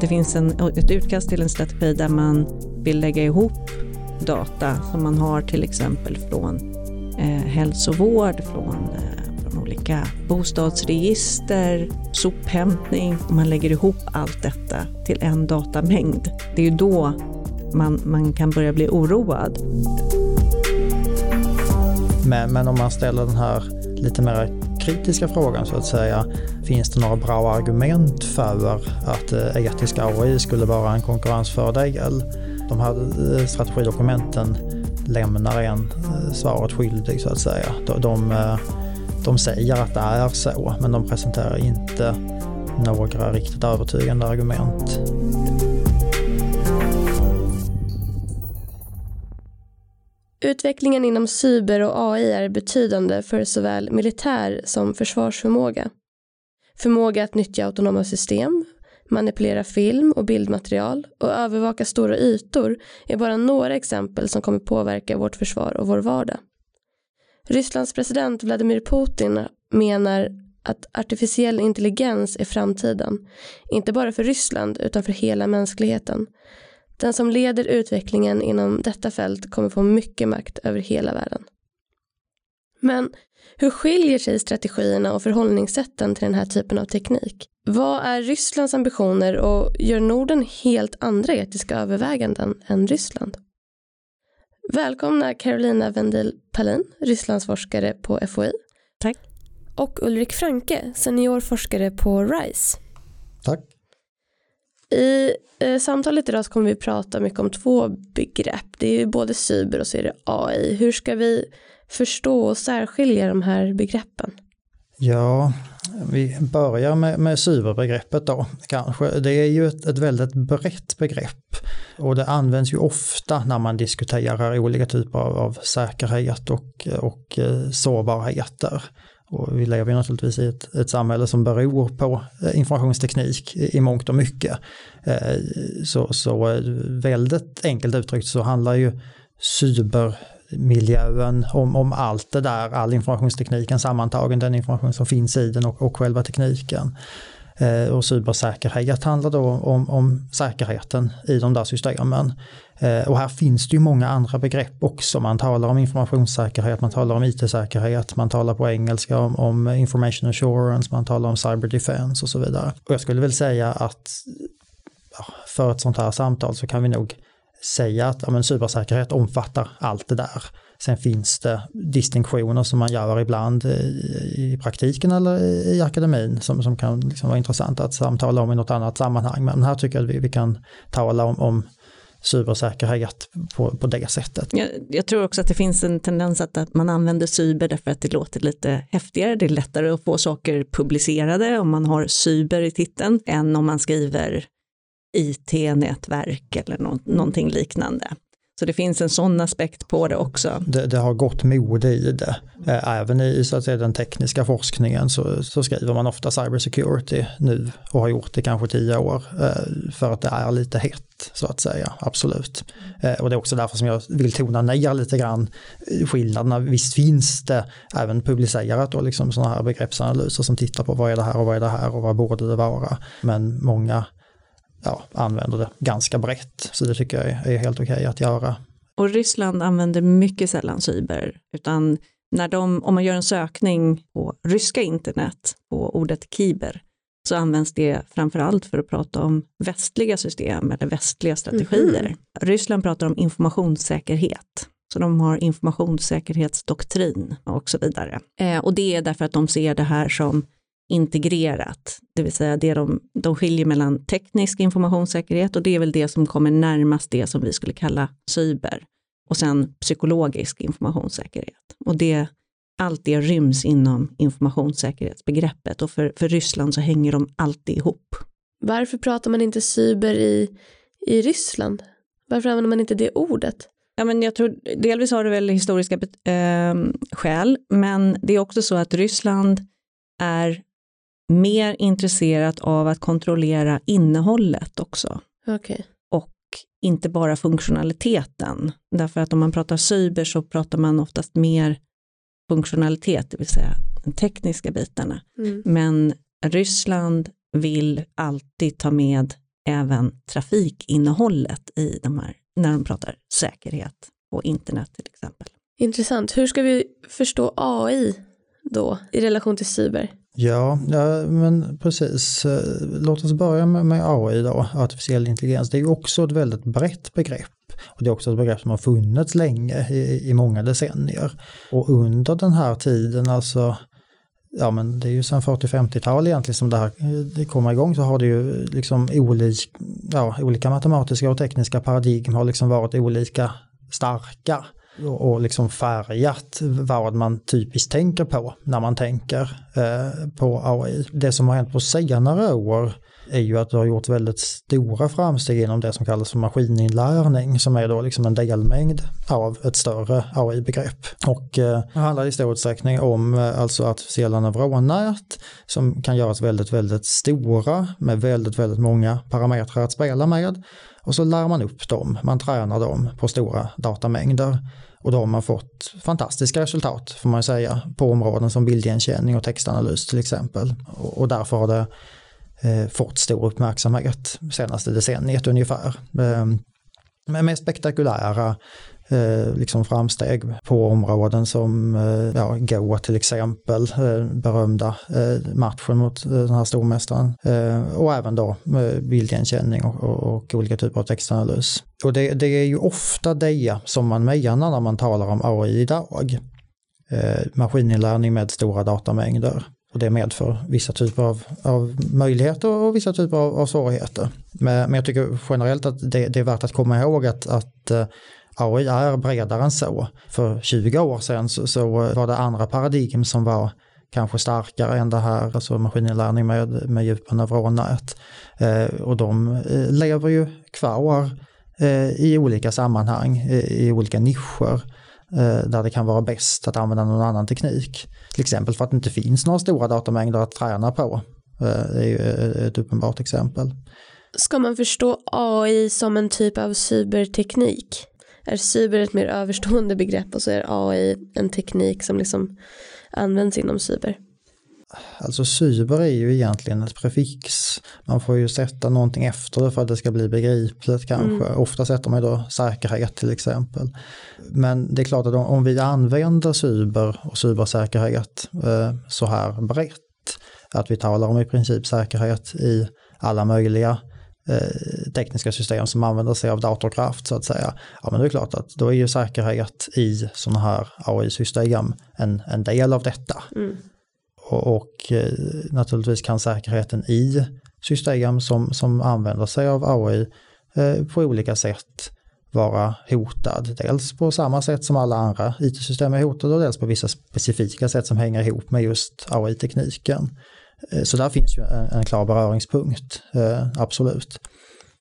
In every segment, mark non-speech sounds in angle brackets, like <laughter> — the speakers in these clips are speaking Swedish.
Det finns en, ett utkast till en strategi där man vill lägga ihop data som man har till exempel från eh, hälsovård, från, eh, från olika bostadsregister, sophämtning. Man lägger ihop allt detta till en datamängd. Det är ju då man, man kan börja bli oroad. Men, men om man ställer den här lite mer kritiska frågan så att säga, finns det några bra argument för att eh, etisk etiska AI skulle vara en konkurrensfördel? De här eh, strategidokumenten lämnar en eh, svaret skyldig så att säga. De, de, de säger att det är så, men de presenterar inte några riktigt övertygande argument. Utvecklingen inom cyber och AI är betydande för såväl militär som försvarsförmåga. Förmåga att nyttja autonoma system, manipulera film och bildmaterial och övervaka stora ytor är bara några exempel som kommer påverka vårt försvar och vår vardag. Rysslands president Vladimir Putin menar att artificiell intelligens är framtiden, inte bara för Ryssland utan för hela mänskligheten den som leder utvecklingen inom detta fält kommer få mycket makt över hela världen. Men hur skiljer sig strategierna och förhållningssätten till den här typen av teknik? Vad är Rysslands ambitioner och gör Norden helt andra etiska överväganden än Ryssland? Välkomna Carolina Vendil Palin, Rysslandsforskare på FOI. Tack. Och Ulrik Franke, seniorforskare på RISE. Tack. I eh, samtalet idag så kommer vi prata mycket om två begrepp. Det är ju både cyber och så är det AI. Hur ska vi förstå och särskilja de här begreppen? Ja, vi börjar med, med cyberbegreppet då kanske. Det är ju ett, ett väldigt brett begrepp och det används ju ofta när man diskuterar olika typer av, av säkerhet och, och eh, sårbarheter. Och vi lever ju naturligtvis i ett, ett samhälle som beror på eh, informationsteknik i mångt och mycket. Eh, så, så eh, väldigt enkelt uttryckt så handlar ju cybermiljön om, om allt det där, all informationstekniken sammantagen, den information som finns i den och, och själva tekniken. Eh, och cybersäkerhet handlar då om, om säkerheten i de där systemen. Eh, och här finns det ju många andra begrepp också. Man talar om informationssäkerhet, man talar om it-säkerhet, man talar på engelska om, om information assurance, man talar om cyber defense och så vidare. Och jag skulle väl säga att för ett sånt här samtal så kan vi nog säga att ja, men cybersäkerhet omfattar allt det där. Sen finns det distinktioner som man gör ibland i, i praktiken eller i akademin som, som kan liksom vara intressant att samtala om i något annat sammanhang. Men här tycker jag att vi, vi kan tala om, om cybersäkerhet på, på det sättet. Jag, jag, tror också att det finns en tendens att, att man använder cyber därför att det låter lite häftigare, det är lättare att få saker publicerade om man har cyber i titeln än om man skriver IT-nätverk eller no någonting liknande. Så det finns en sån aspekt på det också. Det, det har gått mode i det. Eh, även i så att säga, den tekniska forskningen så, så skriver man ofta cybersecurity nu och har gjort det kanske tio år eh, för att det är lite hett så att säga, absolut. Eh, och det är också därför som jag vill tona ner lite grann skillnaderna. Visst finns det även publicerat och liksom sådana här begreppsanalyser som tittar på vad är det här och vad är det här och vad borde det vara. Men många ja, använder det ganska brett. Så det tycker jag är, helt okej okay att göra. Och Ryssland använder mycket sällan cyber, utan när de, om man gör en sökning på ryska internet på ordet kiber, så används det framförallt för att prata om västliga system eller västliga strategier. Mm. Ryssland pratar om informationssäkerhet. Så de har informationssäkerhetsdoktrin och så vidare. Eh, och det är därför att de ser det här som integrerat, det vill säga det de, de skiljer mellan teknisk informationssäkerhet och det är väl det som kommer närmast det som vi skulle kalla cyber och sen psykologisk informationssäkerhet. Och det, allt det ryms inom informationssäkerhetsbegreppet och för, för Ryssland så hänger de alltid ihop. Varför pratar man inte cyber i, i Ryssland? Varför använder man inte det ordet? Ja, men jag tror, delvis har det väl historiska äh, skäl, men det är också så att Ryssland är mer intresserat av att kontrollera innehållet också. Okay. Och inte bara funktionaliteten. Därför att om man pratar cyber så pratar man oftast mer funktionalitet, det vill säga de tekniska bitarna. Mm. Men Ryssland vill alltid ta med även trafikinnehållet i de här, när de pratar säkerhet på internet till exempel. Intressant. Hur ska vi förstå AI då i relation till cyber? Ja, ja, men precis. Eh, låt oss börja med, med AI då, artificiell intelligens. Det är ju också ett väldigt brett begrepp. Och det är också ett begrepp som har funnits länge, i, i många decennier. Och under den här tiden, alltså, ja men det är ju sedan 40-50-tal egentligen som det här eh, det kommer igång, så har det ju liksom olik, ja, olika matematiska och tekniska paradigm har liksom varit olika starka och, liksom färgat vad man typiskt tänker på när man tänker eh, på AI. Det som har hänt på senare år är ju att du har gjort väldigt stora framsteg inom det som kallas för maskininlärning som är då liksom en delmängd av ett större AI-begrepp. Och eh, det handlar i stor utsträckning om eh, alltså artificiella neuronnät som kan göras väldigt, väldigt stora med väldigt, väldigt många parametrar att spela med. Och så lär man upp dem, man tränar dem på stora datamängder. Och då har man fått fantastiska resultat får man säga på områden som bildigenkänning och textanalys till exempel. Och, därför har det eh, fått stor uppmärksamhet senaste decenniet ungefär. Eh, med, med spektakulära eh, liksom framsteg på områden som eh, ja, Goa till exempel, eh, berömda eh, matchen mot eh, den här stormästaren. Eh, och även då bildigenkänning och, och, och olika typer av textanalys. Och det, det är ju ofta det som man menar när man talar om AI idag. Maskininlärning med stora datamängder. Och det medför vissa typer av, av möjligheter och vissa typer av, av svårigheter. Men, men jag tycker generellt att det, det är värt att komma ihåg att, att AI är bredare än så. För 20 år sedan så, så var det andra paradigm som var kanske starkare än det här, alltså maskininlärning med, med djupa neuronnät. Eh, och de eh, lever ju kvar eh, i olika sammanhang, i, i olika nischer eh, där det kan vara bäst att använda någon annan teknik. Till exempel för att det inte finns några stora datamängder att träna på. Det är ju eh, ett uppenbart exempel. Ska man förstå AI som en typ av cyberteknik? Är cyber ett mer överstående begrepp och så är AI en teknik som liksom används inom cyber? Alltså cyber är ju egentligen ett prefix. Man får ju sätta någonting efter det för att det ska bli begripligt kanske. Mm. Ofta sätter man ju då säkerhet till exempel. Men det är klart att om, om vi använder cyber och cybersäkerhet eh, så här brett, att vi talar om i princip säkerhet i alla möjliga eh, tekniska system som använder sig av datorkraft så att säga. Ja men det är klart att då är ju säkerhet i sådana här AI-system en, en del av detta. Mm. Och, och eh, naturligtvis kan säkerheten i system som, som använder sig av AI eh, på olika sätt vara hotad. Dels på samma sätt som alla andra IT-system är hotade och dels på vissa specifika sätt som hänger ihop med just AI-tekniken. Eh, så där finns ju en, en klar beröringspunkt, eh, absolut.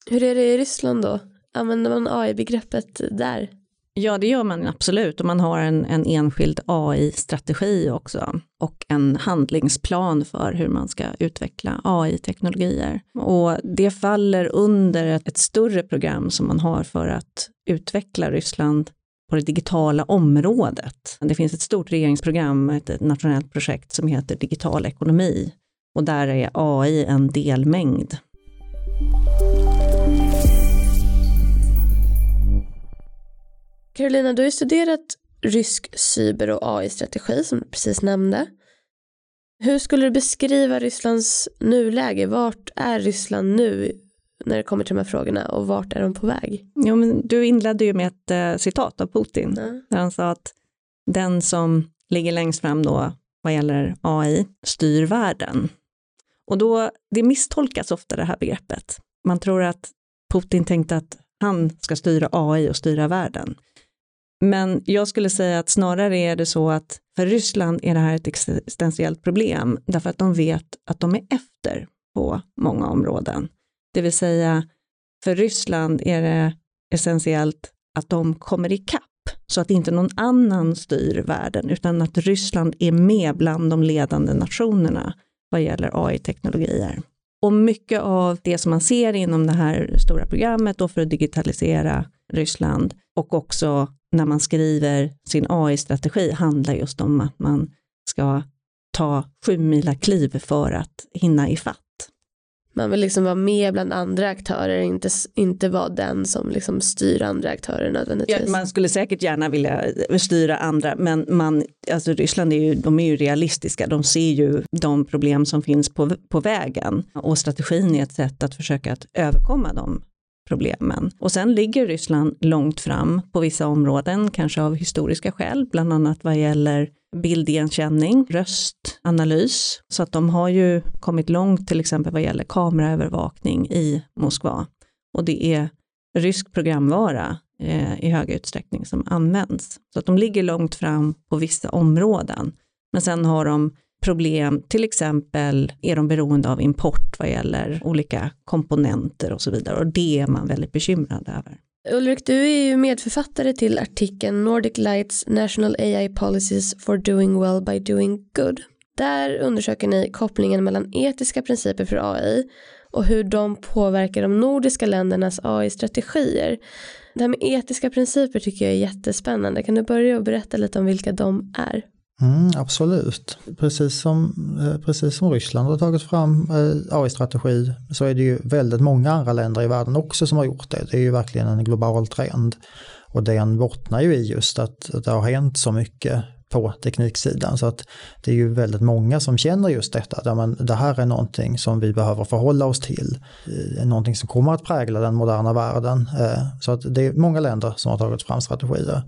Hur är det i Ryssland då? Använder man AI-begreppet där? Ja, det gör man absolut och man har en, en enskild AI-strategi också och en handlingsplan för hur man ska utveckla AI-teknologier. Och det faller under ett, ett större program som man har för att utveckla Ryssland på det digitala området. Det finns ett stort regeringsprogram, ett nationellt projekt som heter Digital ekonomi och där är AI en delmängd. Carolina, du har ju studerat rysk cyber och AI-strategi som du precis nämnde. Hur skulle du beskriva Rysslands nuläge? Vart är Ryssland nu när det kommer till de här frågorna och vart är de på väg? Jo, men du inledde ju med ett eh, citat av Putin Ja. där han sa att den som ligger längst fram då vad gäller AI styr världen. Och då, det misstolkas ofta det här begreppet. Man tror att Putin tänkte att han ska styra AI och styra världen. Men jag skulle säga att snarare är det så att för Ryssland är det här ett existentiellt problem därför att de vet att de är efter på många områden. Det vill säga för Ryssland är det essentiellt att de kommer ikapp så att inte någon annan styr världen utan att Ryssland är med bland de ledande nationerna vad gäller AI-teknologier. Och mycket av det som man ser inom det här stora programmet då för att digitalisera Ryssland och också när man skriver sin AI-strategi handlar just om att man ska ta sju mila kliv för att hinna ifatt. Man vill liksom vara med bland andra aktörer, inte, inte vara den som liksom styr andra aktörer nödvändigtvis. Ja, man skulle säkert gärna vilja eh, styra andra, men man, alltså Ryssland är ju, de är ju realistiska, de ser ju de problem som finns på, på vägen och strategin är ett sätt att försöka att överkomma de problemen. Och sen ligger Ryssland långt fram på vissa områden, kanske av historiska skäl, bland annat vad gäller bildigenkänning, röstanalys. Så att de har ju kommit långt till exempel vad gäller kameraövervakning i Moskva. Och det är rysk programvara eh, i hög utsträckning som används. Så att de ligger långt fram på vissa områden. Men sen har de problem, till exempel är de beroende av import vad gäller olika komponenter och så vidare och det är man väldigt bekymrad över. Ulrik, du är ju medförfattare till artikeln Nordic Lights National AI Policies for Doing Well by Doing Good. Där undersöker ni kopplingen mellan etiska principer för AI och hur de påverkar de nordiska ländernas AI-strategier. Det här med etiska principer tycker jag är jättespännande. Kan du börja och berätta lite om vilka de är? Mm, absolut. Precis som, eh, precis som Ryssland har tagit fram eh, AI-strategi så är det ju väldigt många andra länder i världen också som har gjort det. Det är ju verkligen en global trend. Och den bottnar ju i just att, det har hänt så mycket på tekniksidan. Så att det är ju väldigt många som känner just detta. men det här är någonting som vi behöver förhålla oss till. Eh, någonting som kommer att prägla den moderna världen. Så att det är många länder som har tagit fram strategier.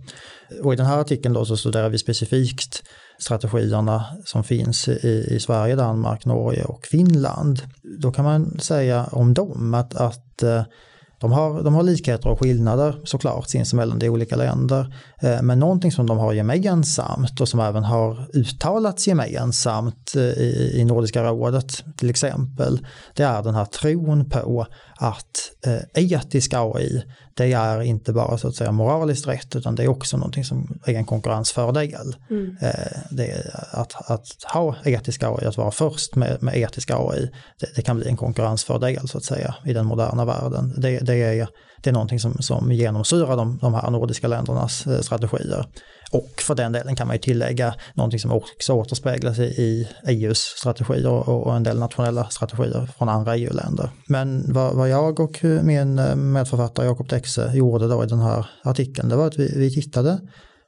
Och i den här artikeln då så studerar vi specifikt strategierna som finns i, i Sverige, Danmark, Norge och Finland. Då kan man säga om dem att, att eh, de har, de har likheter och skillnader såklart sinsemellan, det är olika länder. Eh, men någonting som de har gemensamt och som även har uttalats gemensamt eh, i, i Nordiska rådet till exempel, det är den här tron på att etisk AI det är inte bara så att säga moraliskt rätt utan det är också någonting som är en konkurrensfördel. Mm. Eh, att, att ha etiska AI, att vara först med, med etiska AI, det, det, kan bli en konkurrensfördel så att säga i den moderna världen. Det, det är, det är någonting som, som genomsyrar de, de här nordiska ländernas eh, strategier. Och för den delen kan man ju tillägga någonting som också återspeglas i, EUs strategier och, en del nationella strategier från andra EU-länder. Men vad, jag och min eh, medförfattare Jakob Dexe gjorde då i den här artikeln, det var att vi, vi tittade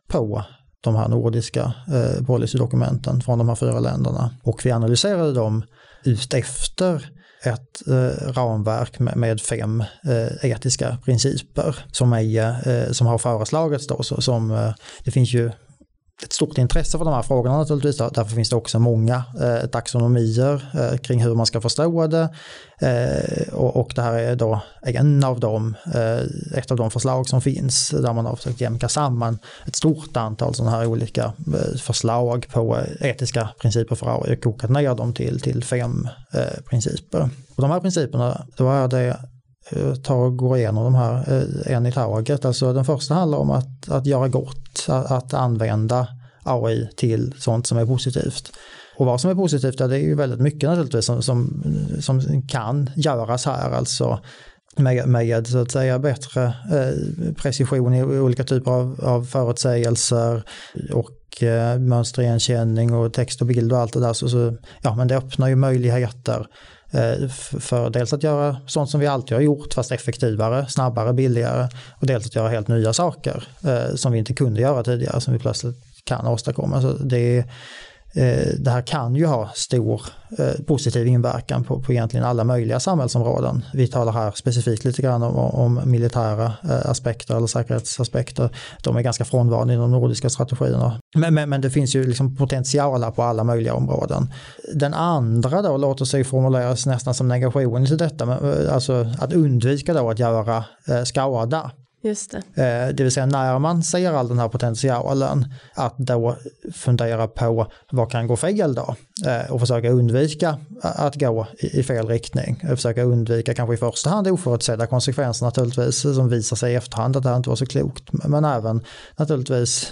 på de här nordiska eh, policydokumenten från de här fyra länderna och vi analyserade dem utefter ett eh, ramverk med, med fem eh, etiska principer som, är, eh, som har föreslagits. Då, så, som, eh, det finns ju ett stort intresse för de här frågorna naturligtvis. Därför finns det också många eh, taxonomier eh, kring hur man ska förstå det. Eh, och, och det här är då en av dem, eh, ett av de förslag som finns där man har försökt jämka samman ett stort antal sådana här olika eh, förslag på eh, etiska principer för AI och kokat ner dem till, till fem eh, principer. Och de här principerna, då är det Eh, ta och gå igenom de här eh, en i taget. Alltså den första handlar om att, att göra gott, att, att använda AI till sånt som är positivt. Och vad som är positivt, det är ju väldigt mycket naturligtvis som, som, som kan göras här. Alltså med, med så att säga bättre eh, precision i olika typer av, av förutsägelser och eh, mönsterigenkänning och text och bild och allt det där. Så, så, ja, men det öppnar ju möjligheter Eh, för dels att göra sånt som vi alltid har gjort fast effektivare, snabbare, billigare och dels att göra helt nya saker eh, som vi inte kunde göra tidigare som vi plötsligt kan åstadkomma. Så det är Eh, det här kan ju ha stor eh, positiv inverkan på, på egentligen alla möjliga samhällsområden. Vi talar här specifikt lite grann om, om militära eh, aspekter eller säkerhetsaspekter. De är ganska frånvarande i de nordiska strategierna. Men, men, men, det finns ju liksom potential på alla möjliga områden. Den andra då låter sig formuleras nästan som negation till detta, eh, alltså att undvika då att göra eh, skada. Just det. Eh, det vill säga när man ser all den här potentialen, att då fundera på vad kan gå fel då? Eh, och försöka undvika att gå i fel riktning. Försöka undvika kanske i första hand oförutsedda konsekvenser naturligtvis som visar sig i efterhand att det här inte var så klokt. Men även naturligtvis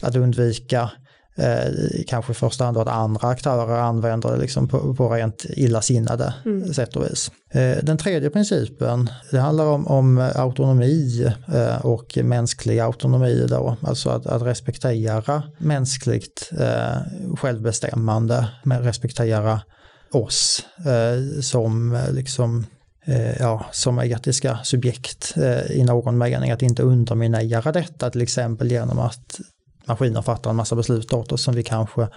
att undvika eh, kanske i första hand att andra aktörer använder det liksom på, på rent illasinnade mm. sätt och vis. Eh, den tredje principen, det handlar om, om autonomi eh, och mänsklig autonomi då, alltså att, att respektera mänskligt eh, självbestämmande, men respektera oss eh, som liksom eh, ja, som etiska subjekt i någon mening, att inte underminera detta till exempel genom att maskiner fattar en massa beslut åt oss som vi kanske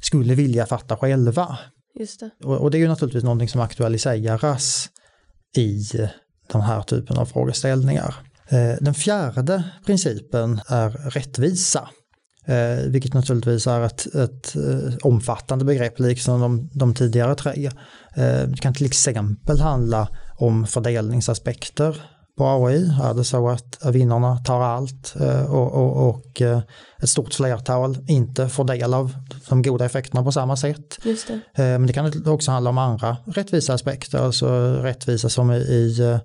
skulle vilja fatta själva. Just det. Och, och det är ju naturligtvis någonting som aktualiseras i den här typen av frågeställningar. Eh, den fjärde principen är rättvisa. Eh, vilket naturligtvis är ett, ett eh, omfattande begrepp liksom de, de tidigare tre. Det kan till exempel handla om fördelningsaspekter på AI. Är det så att vinnarna tar allt eh, och, och, och eh, ett stort flertal inte får del av de goda effekterna på samma sätt. Just det. Eh, men det kan också handla om andra rättvisa aspekter, alltså rättvisa som i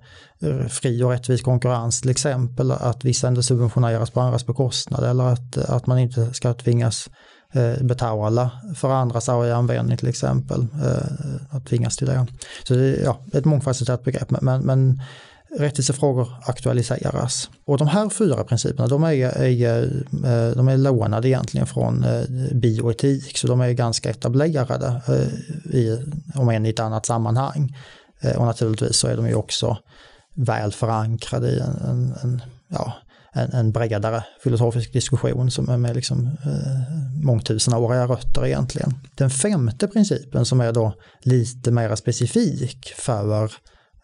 fri och rättvis konkurrens till exempel, att vissa inte subventioneras på andras bekostnad eller att, att man inte ska tvingas betala för andras AI-användning till exempel, att tvingas till det. Så det är ja, ett mångfacetterat begrepp, men, men rättvisefrågor aktualiseras. Och de här fyra principerna de är, är, eh, de är lånade egentligen från eh, bioetik så de är ganska etablerade eh, i, om än i ett annat sammanhang. Och naturligtvis så är de ju också väl förankrade i en, en, en ja, en, en bredare filosofisk diskussion som är med liksom, eh, mångtusenåriga rötter egentligen. Den femte principen som är då lite mer specifik för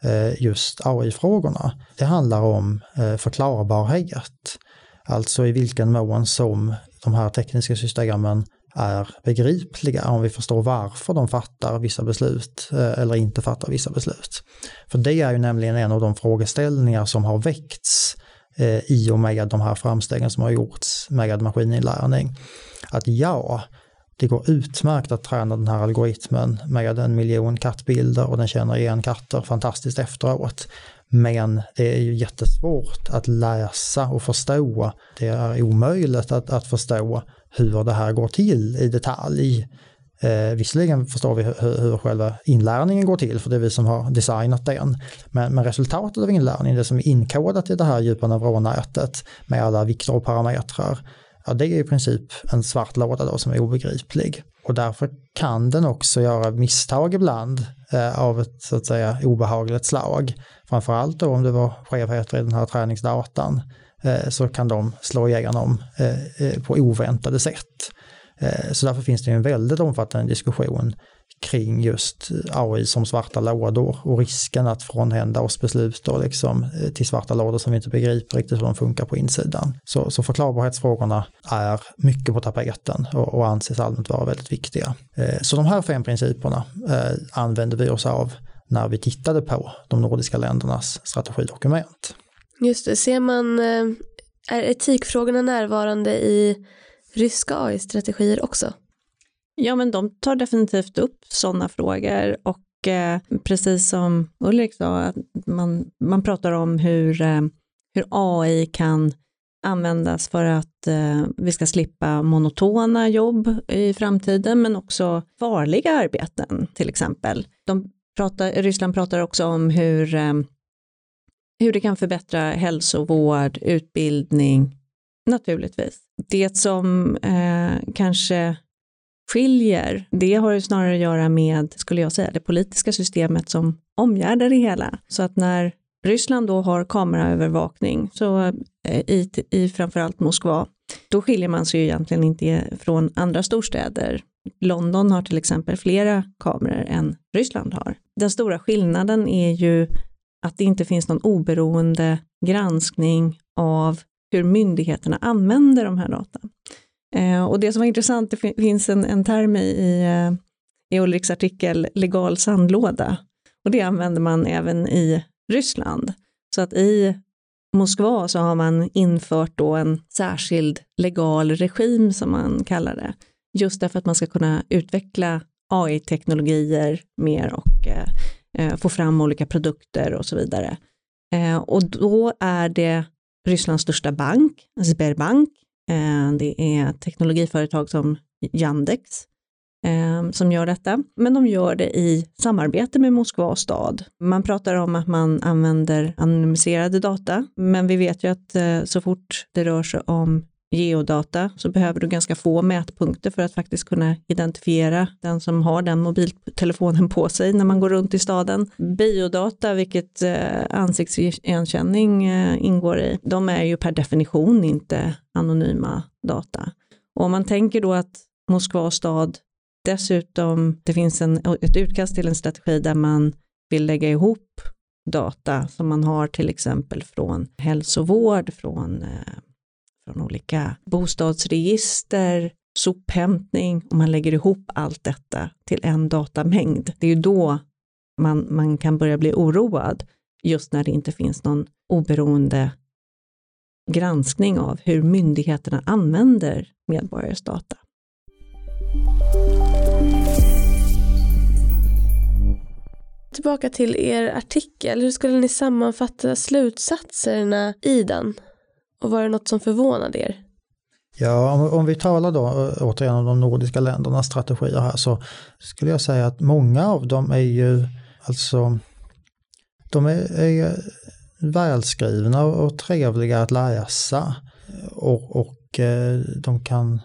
Eh, just AI-frågorna. Det handlar om eh, förklarbarhet, alltså i vilken mån som de här tekniska systemen är begripliga, om vi förstår varför de fattar vissa beslut eh, eller inte fattar vissa beslut. För det är ju nämligen en av de frågeställningar som har väckts i och med de här framstegen som har gjorts med maskininlärning. Att ja, det går utmärkt att träna den här algoritmen med en miljon kattbilder och den känner igen katter fantastiskt efteråt. Men det är ju jättesvårt att läsa och förstå. Det är omöjligt att, att förstå hur det här går till i detalj. Eh, visserligen förstår vi hur, hur själva inlärningen går till, för det är vi som har designat den. Men, men resultatet av inlärningen, det som är inkodat i det här djupa neuronnätet med alla vikter och parametrar, ja, det är i princip en svart låda då som är obegriplig. Och därför kan den också göra misstag ibland eh, av ett så att säga obehagligt slag. Framförallt då om det var skevheter i den här träningsdatan eh, så kan de slå igenom eh, eh på oväntade sätt. Eh, så därför finns det en väldigt omfattande diskussion kring just eh, AI som svarta lådor och risken att frånhända oss beslut och liksom eh, till svarta lådor som vi inte begriper riktigt hur de funkar på insidan. Så, så förklarbarhetsfrågorna är mycket på tapeten och, och anses allmänt vara väldigt viktiga. Så de här fem principerna använder vi oss av när vi tittade på de nordiska ländernas strategidokument. Just det, ser man, är etikfrågorna närvarande i ryska AI-strategier också? Ja, men de tar definitivt upp sådana frågor och eh, precis som Ulrik sa, att man, man pratar om hur, eh, hur AI kan användas för att eh, vi ska slippa monotona jobb i framtiden, men också farliga arbeten till exempel. De pratar, Ryssland pratar också om hur, eh, hur det kan förbättra hälsovård, utbildning, naturligtvis. Det som eh, kanske skiljer, det har ju snarare att göra med, skulle jag säga, det politiska systemet som omgärdar det hela. Så att när Ryssland då har kameraövervakning, så eh, i, i framförallt Moskva, då skiljer man sig ju egentligen inte från andra storstäder. London har till exempel flera kameror än Ryssland har. Den stora skillnaden är ju att det inte finns någon oberoende granskning av hur myndigheterna använder de här datan. Eh, och det som var intressant, det finns en, en term i, eh, i Ulriks artikel legal sandlåda och det använder man även i Ryssland. Så att i Moskva så har man infört då en särskild legal regim som man kallar det, just därför att man ska kunna utveckla AI-teknologier mer och eh, eh, få fram olika produkter och så vidare. Eh, och då är det Rysslands största bank, Sberbank, eh, det är teknologiföretag som Yandex eh, som gör detta, men de gör det i samarbete med Moskva stad. Man pratar om att man använder anonymiserade data, men vi vet ju att eh, så fort det rör sig om geodata så behöver du ganska få mätpunkter för att faktiskt kunna identifiera den som har den mobiltelefonen på sig när man går runt i staden. Biodata, vilket eh, ansiktsigenkänning eh, ingår i, de är ju per definition inte anonyma data. Och om man tänker då att Moskva stad dessutom, det finns en, ett utkast till en strategi där man vill lägga ihop data som man har till exempel från hälsovård, från eh, från olika bostadsregister, sophämtning, och man lägger ihop allt detta till en datamängd. Det är ju då man, man kan börja bli oroad, just när det inte finns någon oberoende granskning av hur myndigheterna använder medborgares data. Tillbaka till er artikel, hur skulle ni sammanfatta slutsatserna i den? Och var det något som förvånade er? Ja, om, om, vi talar då eh, återigen om de nordiska ländernas strategier här så skulle jag säga att många av dem är ju alltså de är, är välskrivna och trevliga att läsa och, och eh, de kan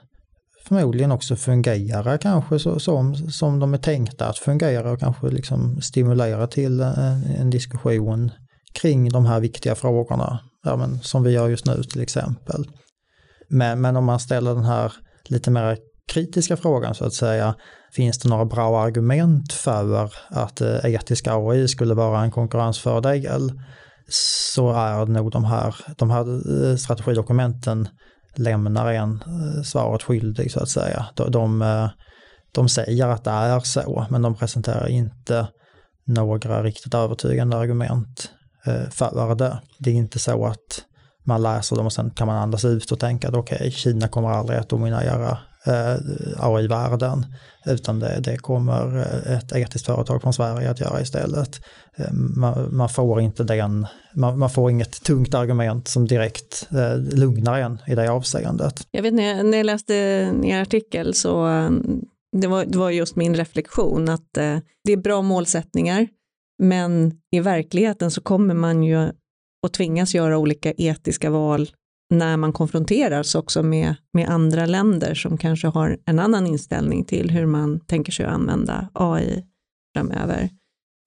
förmodligen också fungera kanske så, som, som de är tänkta att fungera och kanske liksom stimulera till en, en diskussion kring de här viktiga frågorna ja, men, som vi gör just nu till exempel. Men, men om man ställer den här lite mer kritiska frågan så att säga, finns det några bra argument för att eh, etisk AI skulle vara en konkurrensfördel så är nog de här, de här eh, strategidokumenten lämnar en eh, svaret skyldig så att säga. De, de, eh, de säger att det är så, men de presenterar inte några riktigt övertygande argument förare för det. Det är inte så att man läser dem och sen kan man andas ut och tänka att okej, okay, Kina kommer aldrig att dominera eh, AI-världen, utan det, det, kommer eh, ett etiskt företag från Sverige att göra istället. Eh, man, man, får inte den, man, man, får inget tungt argument som direkt eh, lugnar en i det avseendet. Jag vet när jag, när jag läste er artikel så eh, det var, det var just min reflektion att eh, det är bra målsättningar, men i verkligheten så kommer man ju att tvingas göra olika etiska val när man konfronteras också med, med andra länder som kanske har en annan inställning till hur man tänker sig att använda AI framöver.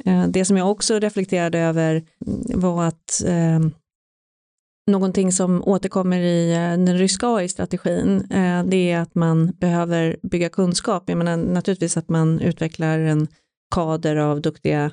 Eh, det som jag också reflekterade över mm, var att eh, någonting som återkommer i eh, den ryska AI-strategin, eh, det är att man behöver bygga kunskap. Jag menar naturligtvis att man utvecklar en kader av duktiga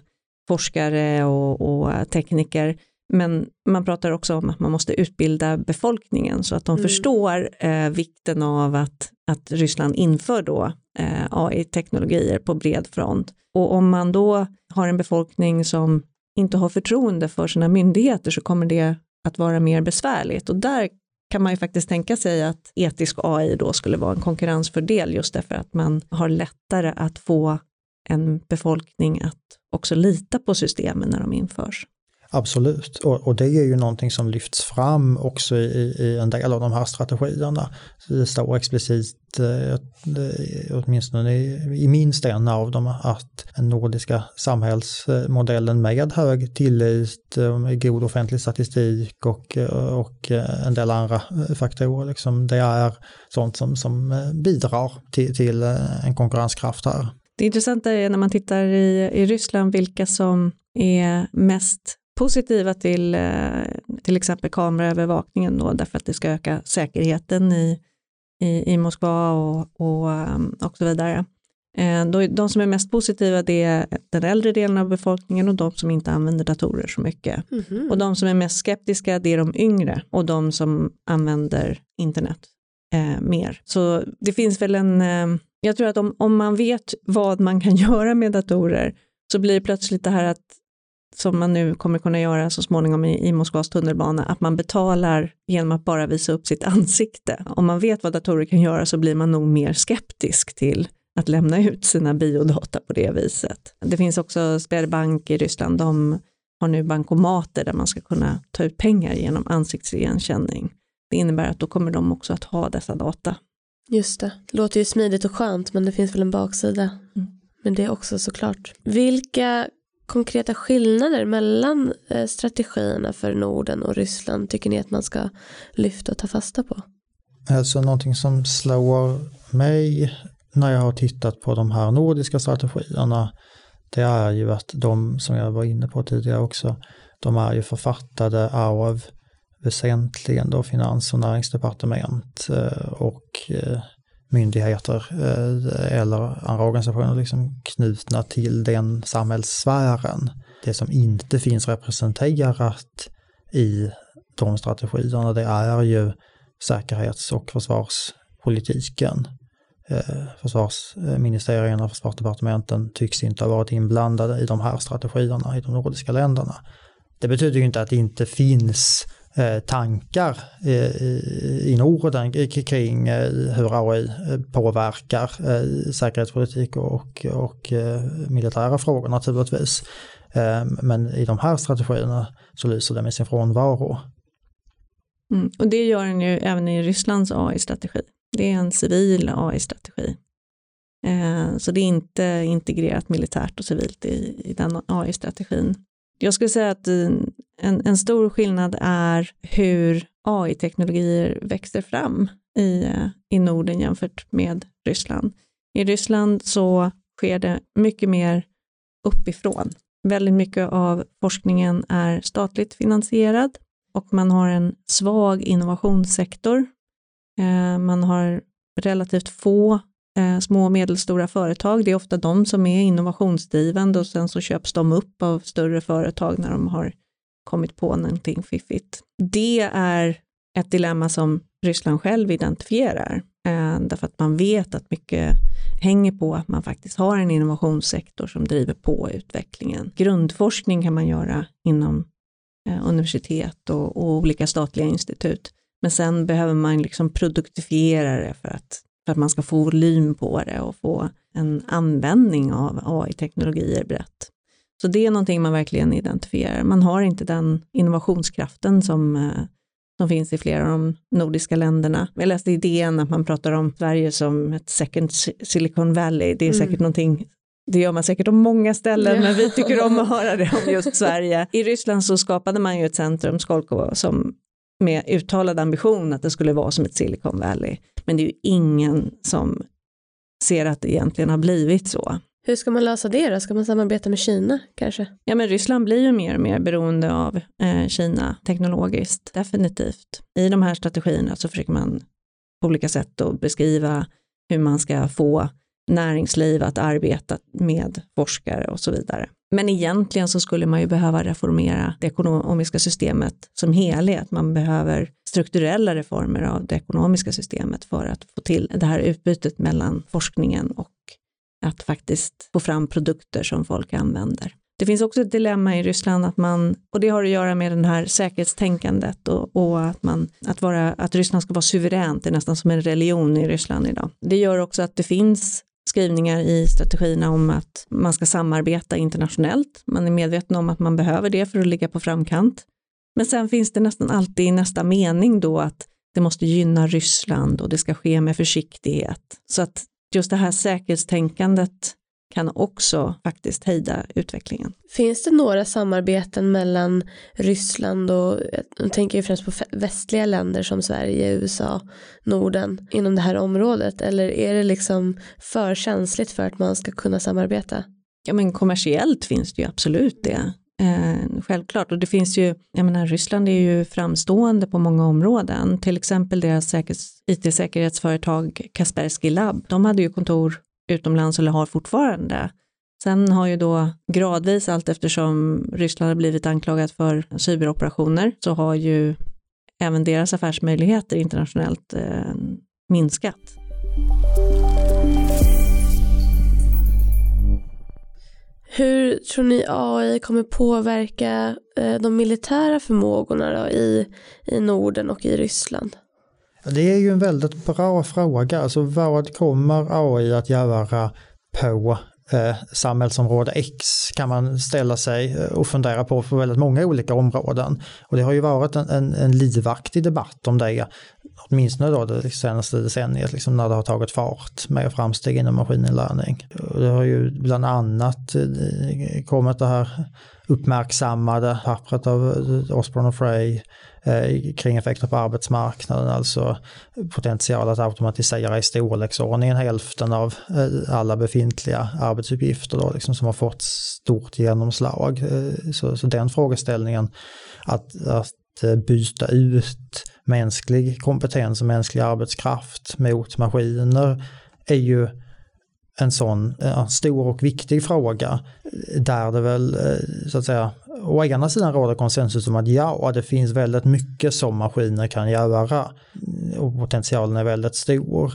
forskare och, och, tekniker. Men man pratar också om att man måste utbilda befolkningen så att de mm. förstår eh, vikten av att, att Ryssland inför då eh, AI-teknologier på bred front. Och om man då har en befolkning som inte har förtroende för sina myndigheter så kommer det att vara mer besvärligt. Och där kan man ju faktiskt tänka sig att etisk AI då skulle vara en konkurrensfördel just därför att man har lättare att få en befolkning att också lita på systemen när de införs. Absolut, och, och, det är ju någonting som lyfts fram också i, i en del av de här strategierna. det står explicit, eh, åtminstone i, i minst en av dem, att den nordiska samhällsmodellen med hög tillit, eh, god offentlig statistik och, eh, och eh, en del andra faktorer, liksom, det är sånt som, som bidrar till, till en konkurrenskraft här. Det intressanta är när man tittar i, i Ryssland vilka som är mest positiva till eh, till exempel kameraövervakningen då, därför att det ska öka säkerheten i, i, i Moskva och, och, um, och så vidare. Eh, de som är mest positiva det är den äldre delen av befolkningen och de som inte använder datorer så mycket. Mm -hmm. Och de som är mest skeptiska det är de yngre och de som använder internet eh, mer. Så det finns väl en eh, jag tror att om, om man vet vad man kan <laughs> göra med datorer så blir det plötsligt det här att som man nu kommer kunna göra så småningom i, i Moskvas tunnelbana, att man betalar genom att bara visa upp sitt ansikte. Om man vet vad datorer kan göra så blir man nog mer skeptisk till att lämna ut sina biodata på det viset. Det finns också Sberbank i Ryssland, de har nu bankomater där man ska kunna ta ut pengar genom ansiktsigenkänning. Det innebär att då kommer de också att ha dessa data. Just det, det låter ju smidigt och skönt men det finns väl en baksida. Mm. Men det är också såklart. Vilka konkreta skillnader mellan eh, strategierna för Norden och Ryssland tycker ni att man ska lyfta och ta fasta på? Alltså någonting som slår mig när jag har tittat på de här nordiska strategierna det är ju att de, som jag var inne på tidigare också, de är ju författade av väsentligen då finans och näringsdepartement eh, och myndigheter eh, eller andra organisationer liksom knutna till den samhällssfären. Det som inte finns representerat i de strategierna det är ju säkerhets och försvarspolitiken. Eh, försvarsministerierna och försvarsdepartementen tycks inte ha varit inblandade i de här strategierna i de nordiska länderna. Det betyder ju inte att det inte finns Eh, tankar eh, i Norden kring eh, hur AI påverkar säkerhetspolitik och, och militära frågor naturligtvis. Men i de här strategierna så lyser det med sin frånvaro. Mm, och det gör den ju även i Rysslands AI-strategi. Det är en civil AI-strategi. Så det är inte integrerat militärt och civilt i, i den AI-strategin. Jag skulle säga att en, en stor skillnad är hur AI-teknologier växer fram i, eh, i Norden jämfört med Ryssland. I Ryssland så sker det mycket mer uppifrån. Väldigt mycket av forskningen är statligt finansierad och man har en svag innovationssektor. Eh, man har relativt få eh, små och medelstora företag. Det är ofta de som är innovationsdrivande och sen så köps de upp av större företag när de har kommit på någonting fiffigt. Det är ett dilemma som Ryssland själv identifierar, eh, därför att man vet att mycket hänger på att man faktiskt har en innovationssektor som driver på utvecklingen. Grundforskning kan man göra inom eh, universitet och, och olika statliga institut, men sen behöver man liksom produktifiera det för att för att man ska få volym på det och få en användning av AI-teknologier brett. Så det är någonting man verkligen identifierar. Man har inte den innovationskraften som, eh, som finns i flera av de nordiska länderna. Jag läste idén att man pratar om Sverige som ett second Silicon Valley. Det är säkert mm. någonting det gör man säkert om många ställen, ja. men vi tycker om att höra det om just <laughs> Sverige. I Ryssland så skapade man ju ett centrum, Skolkovo, som med uttalad ambition att det skulle vara som ett Silicon Valley. Men det är ju ingen som ser att det egentligen har blivit så. Hur ska man lösa det då? Ska man samarbeta med Kina kanske? Ja, men Ryssland blir ju mer och mer beroende av eh, Kina teknologiskt, definitivt. I de här strategierna så försöker man på olika sätt att beskriva hur man ska få näringsliv att arbeta med forskare och så vidare. Men egentligen så skulle man ju behöva reformera det ekonomiska systemet som helhet. Man behöver strukturella reformer av det ekonomiska systemet för att få till det här utbytet mellan forskningen och att faktiskt få fram produkter som folk använder. Det finns också ett dilemma i Ryssland att man, och det har att göra med det här säkerhetstänkandet och, och, att, man, att, vara, att Ryssland ska vara suveränt, det är nästan som en religion i Ryssland idag. Det gör också att det finns skrivningar i strategierna om att man ska samarbeta internationellt. Man är medveten om att man behöver det för att ligga på framkant. Men sen finns det nästan alltid i nästa mening då att det måste gynna Ryssland och det ska ske med försiktighet. Så att just det här säkerhetstänkandet kan också faktiskt hejda utvecklingen. Finns det några samarbeten mellan Ryssland och, jag tänker främst på västliga länder som Sverige, USA, Norden inom det här området eller är det liksom för känsligt för att man ska kunna samarbeta? Ja men kommersiellt finns det ju absolut det. Eh, självklart och det finns ju, jag menar Ryssland är ju framstående på många områden, till exempel deras it-säkerhetsföretag Kaspersky Lab, de hade ju kontor utomlands eller har fortfarande. Sen har ju då gradvis allt eftersom Ryssland har blivit anklagat för cyberoperationer så har ju även deras affärsmöjligheter internationellt eh, minskat. Hur tror ni AI kommer påverka eh, de militära förmågorna då i, i Norden och i Ryssland? Det är ju en väldigt bra fråga. Alltså vad kommer AI att göra på eh, samhällsområde X kan man ställa sig eh, och fundera på för väldigt många olika områden. Och det har ju varit en, en, en livaktig debatt om det, åtminstone då det senaste decenniet, liksom när det har tagit fart med framsteg inom maskininlärning. Det har ju bland annat eh, kommit det här uppmärksammade pappret av eh, Osborne och Frey eh, kring effekter på arbetsmarknaden, alltså potential att automatisera i storleksordningen hälften av eh, alla befintliga arbetsuppgifter då, liksom, som har fått stort genomslag. Eh, så, så den frågeställningen att, att Eh, byta ut mänsklig kompetens och mänsklig arbetskraft mot maskiner är ju en sån eh, ja, stor och viktig fråga eh, där det väl så att säga å ena sidan råder konsensus om att ja, det finns väldigt mycket som maskiner kan göra och potentialen är väldigt stor.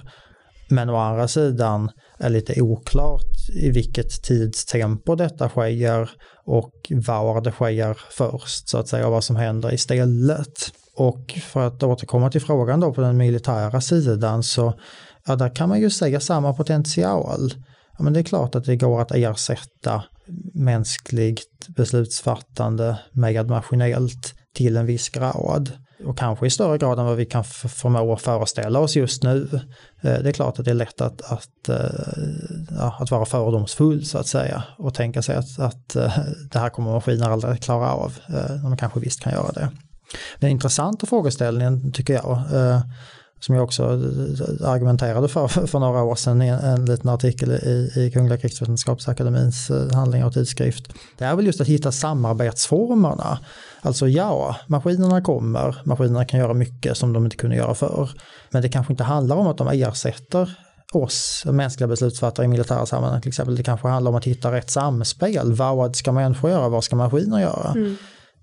Men å andra sidan är lite oklart i vilket tidstempo detta sker och var det sker först så att säga och vad som händer istället. Och för att återkomma till frågan då på den militära sidan så ja, där kan man ju säga samma potential. Ja, men det är klart att det går att ersätta mänskligt beslutsfattande med maskinellt till en viss grad. Och kanske i större grad än vad vi kan förmå föreställa oss just nu. Eh, det är klart att det är lätt att, att, eh, ja, att vara fördomsfull så att säga och tänka sig att, att eh, det här kommer maskiner aldrig klara av. De kanske visst kan göra det. Den intressanta frågeställningen tycker jag som jag också eh, eh, argumenterade för för några år sedan i en, en liten artikel i, i Kungliga krigsvetenskapsakademins eh, handlingar och tidskrift. Det är väl just att hitta samarbetsformerna. Alltså ja, maskinerna kommer, maskinerna kan göra mycket som de inte kunde göra förr. Men det kanske inte handlar om att de ersätter oss mänskliga beslutsfattare i militära sammanhang till exempel. Det kanske handlar om att hitta rätt samspel. Vad ska människor göra? Vad ska maskiner göra? Mm.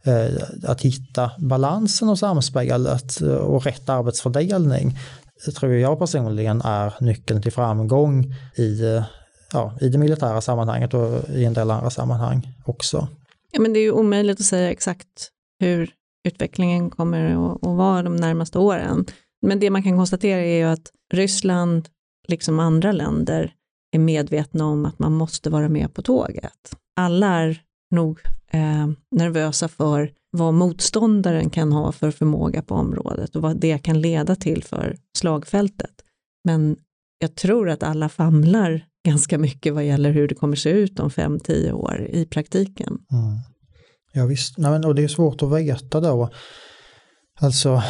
Eh, att hitta balansen och samspelet eh, och rätt arbetsfördelning tror jag personligen är nyckeln till framgång i, eh, ja, i det militära sammanhanget och i en del andra sammanhang också. Ja, men det är ju omöjligt att säga exakt hur utvecklingen kommer att vara de närmaste åren. Men det man kan konstatera är ju att Ryssland, liksom andra länder, är medvetna om att man måste vara med på tåget. Alla är nog eh, nervösa för vad motståndaren kan ha för förmåga på området och vad det kan leda till för slagfältet. Men jag tror att alla famlar ganska mycket vad gäller hur det kommer se ut om fem, tio år i praktiken. Mm. Ja visst, Nej, men, och det är svårt att veta då. Alltså,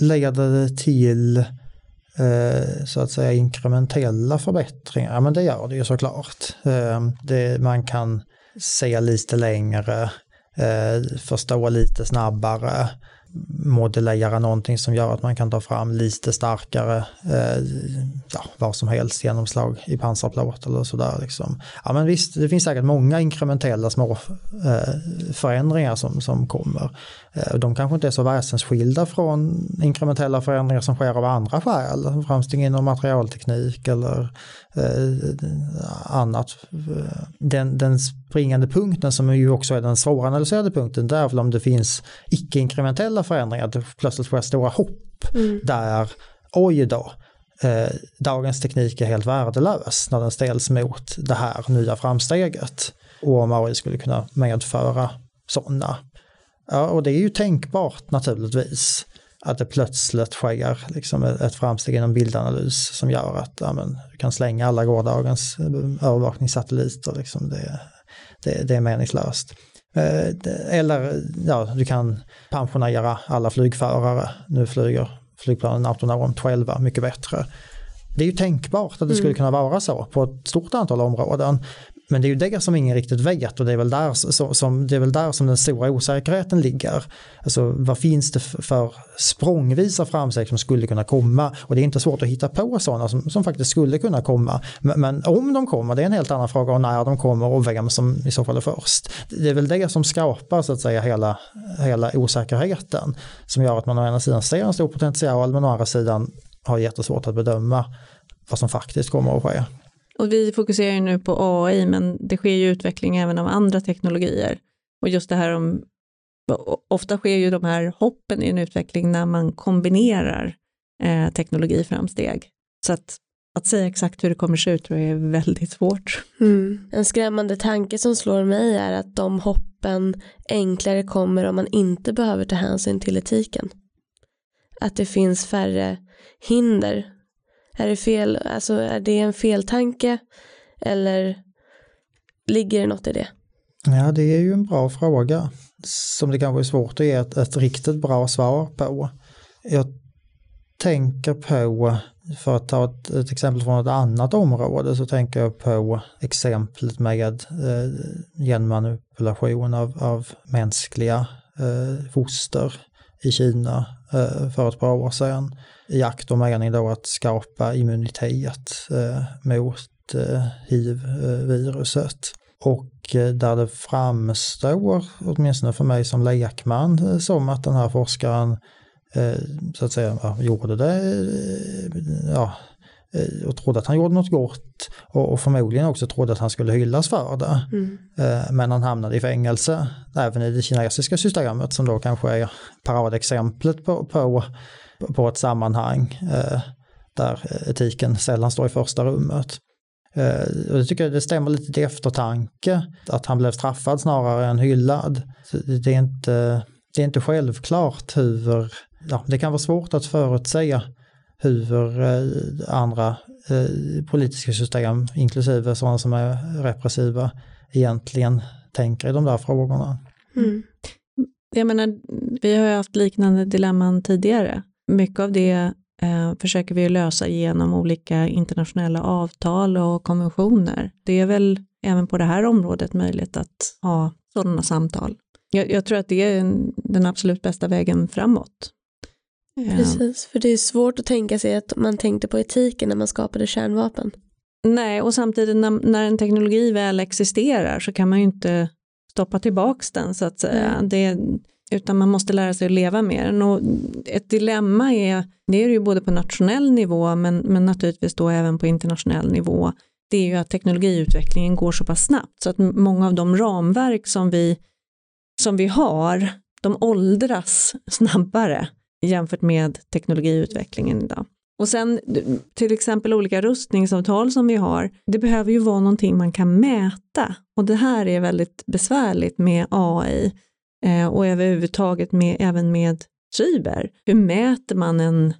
leder det till eh, så att säga inkrementella förbättringar? Ja men det gör det ju såklart. Eh, det, man kan se lite längre, eh, förstå lite snabbare, modellera någonting som gör att man kan ta fram lite starkare, eh, ja, vad som helst, genomslag i pansarplåt eller sådär. Liksom. Ja men visst, det finns säkert många inkrementella små eh, förändringar som, som kommer. Eh, de kanske inte är så väsensskilda från inkrementella förändringar som sker av andra skäl, framsteg inom materialteknik eller eh, annat. Den, den springande punkten som ju också är den svåranalyserade punkten, det är väl om det finns icke-inkrementella förändringar, att det plötsligt sker stora hopp mm. där, oj då, eh, dagens teknik är helt värdelös när den ställs mot det här nya framsteget. Och om AI skulle kunna medföra sådana. Ja, och det är ju tänkbart naturligtvis att det plötsligt sker liksom ett framsteg inom bildanalys som gör att ja, men, du kan slänga alla gårdagens övervakningssatelliter. Liksom det, det, det är meningslöst. Eh, eller ja, du kan pensionera alla flygförare. Nu flyger flygplanen autonomt själva mycket bättre. Det är ju tänkbart att det skulle mm. kunna vara så på ett stort antal områden. Men det är ju det som ingen riktigt vet och det är väl där som, det är väl där som den stora osäkerheten ligger. Alltså vad finns det för språngvisa framsteg som skulle kunna komma och det är inte svårt att hitta på sådana som, som faktiskt skulle kunna komma. Men, men, om de kommer, det är en helt annan fråga och när de kommer och vem som i så fall är först. Det är väl det som skapar så att säga hela, hela osäkerheten som gör att man å ena sidan ser en stor potential men å andra sidan har jättesvårt att bedöma vad som faktiskt kommer att ske. Och vi fokuserar ju nu på AI, men det sker ju utveckling även av andra teknologier. Och just det här om, ofta sker ju de här hoppen i en utveckling när man kombinerar eh, teknologiframsteg. Så att att säga exakt hur det kommer se ut tror jag är väldigt svårt. Mm. En skrämmande tanke som slår mig är att de hoppen enklare kommer om man inte behöver ta hänsyn till etiken. Att det finns färre hinder. Är det, fel, alltså är det en feltanke eller ligger det något i det? Ja, det är ju en bra fråga som det kanske är svårt att ge ett, ett riktigt bra svar på. Jag tänker på, för att ta ett, ett, exempel från ett annat område, så tänker jag på exemplet med eh, genmanipulation av, av mänskliga eh, foster i Kina eh, för ett par år sedan i akt och mening då att skapa immunitet eh, mot eh, hiv-viruset. Och eh, där det framstår, åtminstone för mig som lekman, som att den här forskaren så att säga ja, gjorde det ja, och trodde att han gjorde något gott och, förmodligen också trodde att han skulle hyllas för det. Mm. Men han hamnade i fängelse, även i det kinesiska systemet som då kanske är paradexemplet på, på, på ett sammanhang eh, där etiken sällan står i första rummet. Eh, och jag tycker det stämmer lite till eftertanke att han blev straffad snarare än hyllad. Det är inte, det är inte självklart hur, ja, det kan vara svårt att förutsäga hur eh, andra politiska system, inklusive sådana som är repressiva, egentligen tänker i de där frågorna. Mm. Jag menar, vi har ju haft liknande dilemman tidigare. Mycket av det eh, försöker vi lösa genom olika internationella avtal och konventioner. Det är väl även på det här området möjligt att ha sådana samtal. Jag, jag tror att det är den absolut bästa vägen framåt. Eh. Precis, för det är svårt att tänka sig att man tänkte på etiken när man skapade kärnvapen. Nej, och samtidigt när, när en teknologi väl existerar så kan man ju inte stoppa tillbaks den så att säga. Mm. Det, utan man måste lära sig att leva med den. Och ett dilemma är, det är det ju både på nationell nivå men, men naturligtvis då även på internationell nivå, det är ju att teknologiutvecklingen går så pass snabbt så att många av de ramverk som vi, som vi har, de åldras snabbare jämfört med teknologiutvecklingen idag. Och sen till exempel olika rustningsavtal som vi har, det behöver ju vara någonting man kan mäta och det här är väldigt besvärligt med AI eh, och överhuvudtaget med, även med cyber. Hur mäter man en,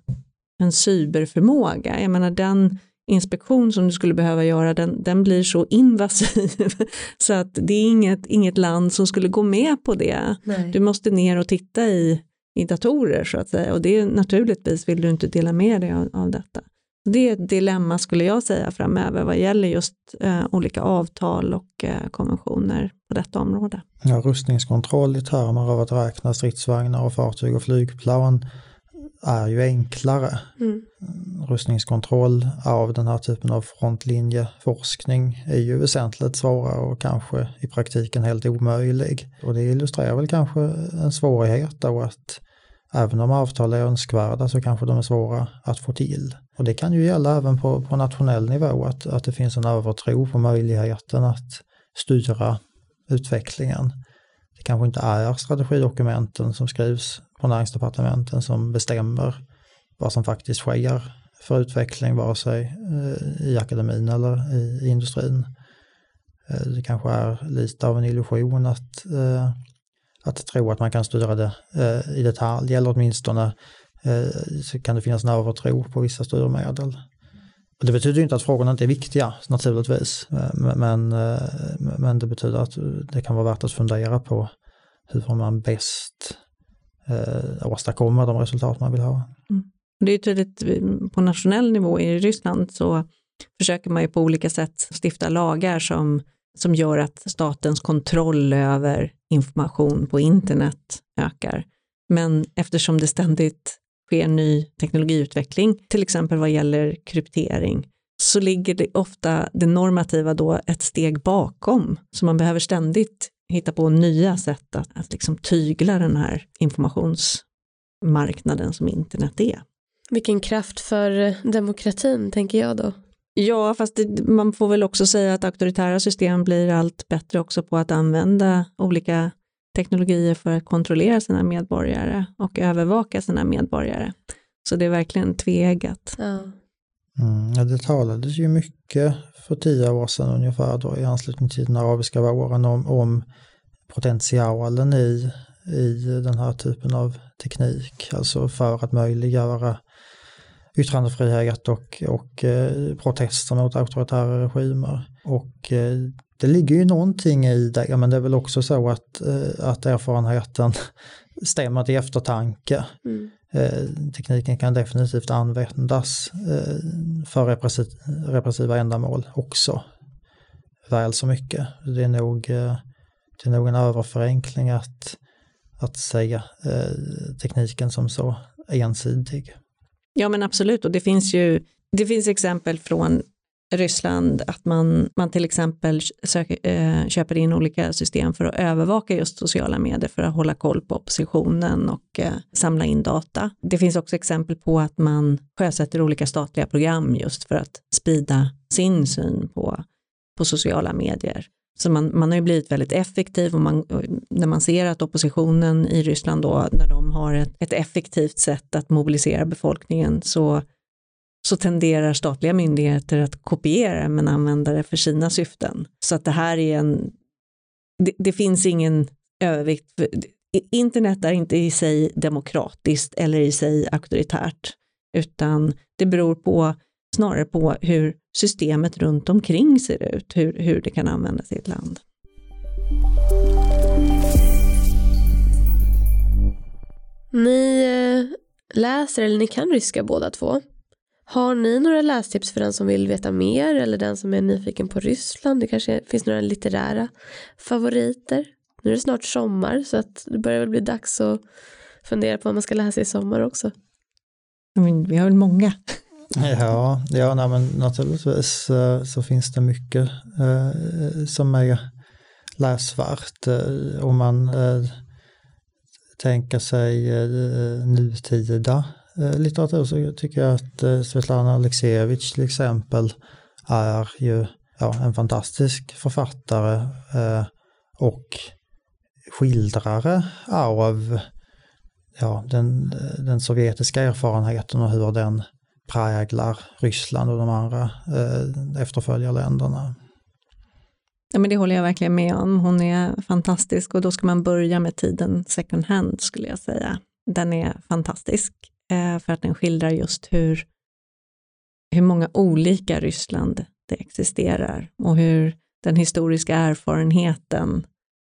en cyberförmåga? Jag menar den inspektion som du skulle behöva göra, den, den blir så invasiv <laughs> så att det är inget, inget land som skulle gå med på det. Nej. Du måste ner och titta i, i datorer så att säga och det är naturligtvis vill du inte dela med dig av, av detta. Det är ett dilemma skulle jag säga framöver vad gäller just eh, olika avtal och eh, konventioner på detta område. Ja, rustningskontroll i termer av att räkna stridsvagnar och fartyg och flygplan är ju enklare. Mm. Rustningskontroll av den här typen av frontlinjeforskning är ju väsentligt svårare och kanske i praktiken helt omöjlig. Och det illustrerar väl kanske en svårighet då att även om avtal är önskvärda så kanske de är svåra att få till. Och det kan ju gälla även på, på nationell nivå att, att det finns en övertro på möjligheten att styra utvecklingen. Det kanske inte är strategidokumenten som skrivs på näringsdepartementen som bestämmer vad som faktiskt sker för utveckling, vare sig eh, i akademin eller i industrin. Eh, det kanske är lite av en illusion att, eh, att tro att man kan styra det i detalj, eller åtminstone Eh, så kan det finnas en övertro på vissa styrmedel. Och det betyder inte att frågorna inte är viktiga naturligtvis, eh, men, eh, men det betyder att det kan vara värt att fundera på hur man bäst eh, åstadkommer de resultat man vill ha. Mm. Det är tydligt på nationell nivå i Ryssland så försöker man ju på olika sätt stifta lagar som, som gör att statens kontroll över information på internet ökar. Men eftersom det ständigt sker ny teknologiutveckling, till exempel vad gäller kryptering, så ligger det ofta det normativa då ett steg bakom. Så man behöver ständigt hitta på nya sätt att, att liksom tygla den här informationsmarknaden som internet är. Vilken kraft för demokratin tänker jag då. Ja, fast det, man får väl också säga att auktoritära system blir allt bättre också på att använda olika teknologier för att kontrollera sina medborgare och övervaka sina medborgare. Så det är verkligen tveeggat. Ja. Mm, ja, det talades ju mycket för tio år sedan ungefär då i anslutning till den arabiska våren om, om potentialen i, i den här typen av teknik, alltså för att möjliggöra yttrandefrihet och, och eh, protester mot auktoritära regimer. Och eh, det ligger ju någonting i det, men det är väl också så att, eh, att erfarenheten <laughs> stämmer till eftertanke. Mm. Eh, tekniken kan definitivt användas eh, för repressiva ändamål också. Väl så mycket. Det är nog, det är nog en överförenkling att, att säga tekniken som så ensidig. Ja men absolut och det finns ju det finns exempel från Ryssland att man, man till exempel söker, eh, köper in olika system för att övervaka just sociala medier för att hålla koll på oppositionen och eh, samla in data. Det finns också exempel på att man sjösätter olika statliga program just för att sprida sin syn på, på sociala medier. Så man, man har ju blivit väldigt effektiv och man, när man ser att oppositionen i Ryssland då, när de har ett, ett effektivt sätt att mobilisera befolkningen så så tenderar statliga myndigheter att kopiera men använda det för sina syften. Så att det här är en, det, det finns ingen övervikt. Internet är inte i sig demokratiskt eller i sig auktoritärt, utan det beror på snarare på hur systemet runt omkring ser ut, hur, hur det kan användas i ett land. Ni eh, läser, eller ni kan ryska båda två. Har ni några lästips för den som vill veta mer eller den som är nyfiken på Ryssland? Det kanske finns några litterära favoriter? Nu är det snart sommar så att det börjar väl bli dags att fundera på vad man ska läsa i sommar också. Men vi har väl många. Ja, ja nej, men naturligtvis eh, så finns det mycket eh, som är läsvärt. Eh, om man eh, tänker sig eh, nutida Eh, litteratur så tycker jag att eh, Svetlana Aleksijevitj till exempel är ju ja, en fantastisk författare eh, och skildrare av ja, den, den sovjetiska erfarenheten och hur den präglar Ryssland och de andra eh, efterföljarländerna. Ja, men det håller jag verkligen med om. Hon är fantastisk och då ska man börja med tiden second hand skulle jag säga. Den är fantastisk. Eh, för att den skildrar just hur, hur många olika Ryssland det existerar och hur den historiska erfarenheten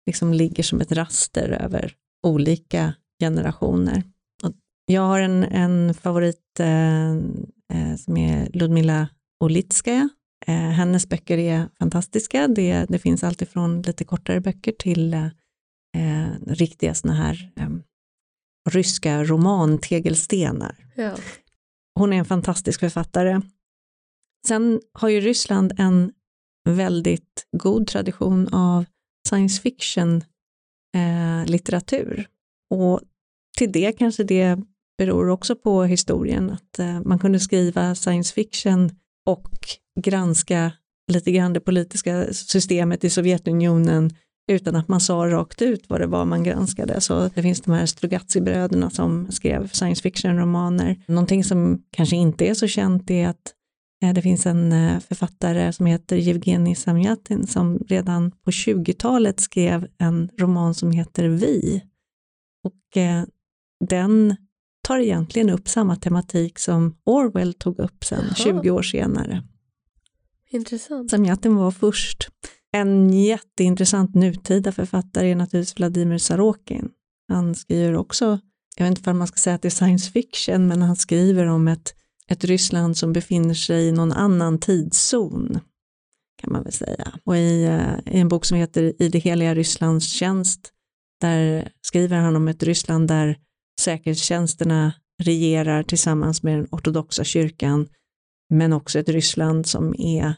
liksom ligger som ett raster över olika generationer. Och jag har en, en favorit eh, eh, som är Ludmila Olitskaja. Eh, hennes böcker är fantastiska. Det, det finns alltifrån lite kortare böcker till eh, eh riktiga sådana här ehm, ryska romantegelstenar. Ja. Hon är en fantastisk författare. Sen har ju Ryssland en väldigt god tradition av science fiction eh, litteratur. Och till det kanske det beror också på historien, att eh, man kunde skriva science fiction och granska lite grann det politiska systemet i Sovjetunionen utan att man sa rakt ut vad det var man granskade. Så det finns de här Strugatzi-bröderna som skrev science fiction-romaner. Någonting som kanske inte är så känt är att eh, det finns en eh, författare som heter Jevgenij Samjatin som redan på 20-talet skrev en roman som heter Vi. Och eh, den tar egentligen upp samma tematik som Orwell tog upp sen Aha. 20 år senare. Intressant. Samjatin var först. En jätteintressant nutida författare är naturligtvis Vladimir Sarokin. Han skriver också, jag vet inte om man ska säga att det är science fiction, men han skriver om ett, ett Ryssland som befinner sig i någon annan tidszon, kan man väl säga. Och i, eh, i en bok som heter I det heliga Rysslands tjänst, där skriver han om ett Ryssland där säkerhetstjänsterna regerar tillsammans med den ortodoxa kyrkan, men också ett Ryssland som är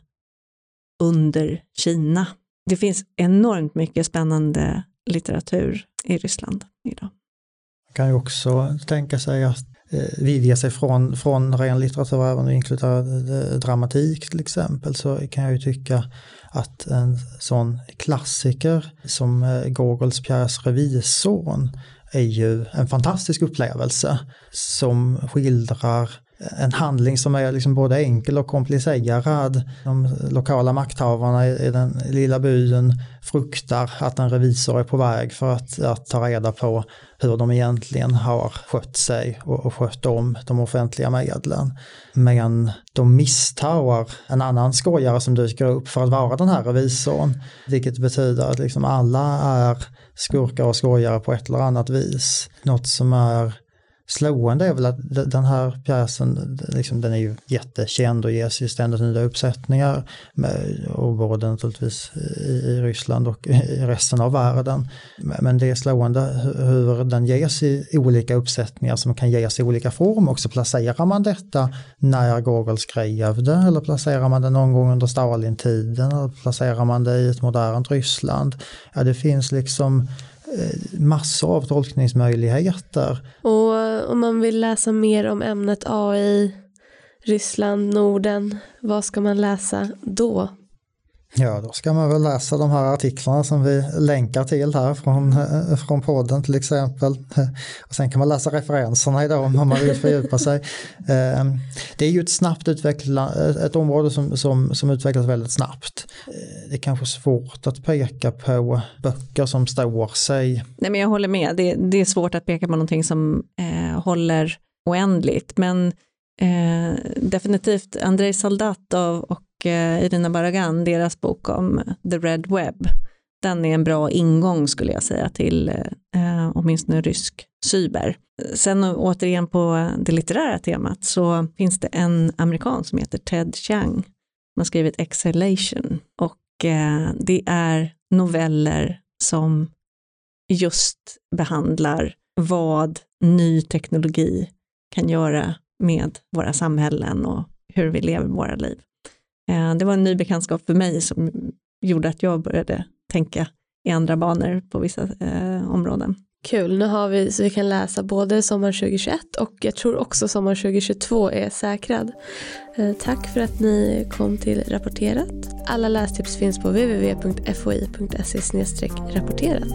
under Kina. Det finns enormt mycket spännande litteratur i Ryssland idag. Man kan ju också tänka sig att eh, vidga sig från, från ren litteratur även inkludera inkluderar eh, dramatik till exempel så kan jag ju tycka att en sån klassiker som eh, Gogols pjäs Revisorn är ju en fantastisk upplevelse som skildrar en handling som är liksom både enkel och komplicerad. De lokala makthavarna i den lilla byn fruktar att en revisor är på väg för att, att ta reda på hur de egentligen har skött sig och, och skött om de offentliga medlen. Men de misstar en annan skojare som dyker upp för att vara den här revisorn. Vilket betyder att liksom alla är skurkar och skojare på ett eller annat vis. Något som är slående är väl att den här pjäsen, liksom, den är ju jättekänd och ges ju ständigt nya uppsättningar. Med, och både naturligtvis i, i Ryssland och i resten av världen. Men det är slående hur den ges i olika uppsättningar som kan ges i olika form. Också placerar man detta när Gogol skrev det eller placerar man det någon gång under Stalintiden eller placerar man det i ett modernt Ryssland. Ja, det finns liksom Eh, massor av tolkningsmöjligheter. Och om man vill läsa mer om ämnet AI, Ryssland, Norden, vad ska man läsa då? Ja, då ska man väl läsa de här artiklarna som vi länkar till här från, eh, från podden till exempel. <laughs> Och sen kan man läsa referenserna idag om man vill fördjupa sig. <laughs> Ehm, det är ju ett snabbt utveckla, ett område som, som, som utvecklas väldigt snabbt. Eh, det är kanske svårt att peka på böcker som står sig. Nej, men jag håller med, det, det är svårt att peka på någonting som eh, håller oändligt, men eh, definitivt Andrei Soldatov och Eh, Irina Baragan, deras bok om The Red Web, den är en bra ingång skulle jag säga till eh, åtminstone rysk cyber. Sen återigen på det litterära temat så finns det en amerikan som heter Ted Chiang som har skrivit Exhalation och eh, det är noveller som just behandlar vad ny teknologi kan göra med våra samhällen och hur vi lever våra liv. Eh, det var en ny bekantskap för mig som gjorde att jag började tänka i andra banor på vissa eh, områden. Kul, nu har vi så vi kan läsa både sommar 2021 och jag tror också sommar 2022 är säkrad. Eh, tack för att ni kom till Rapporterat. Alla lästips finns på www.foi.se rapporterat.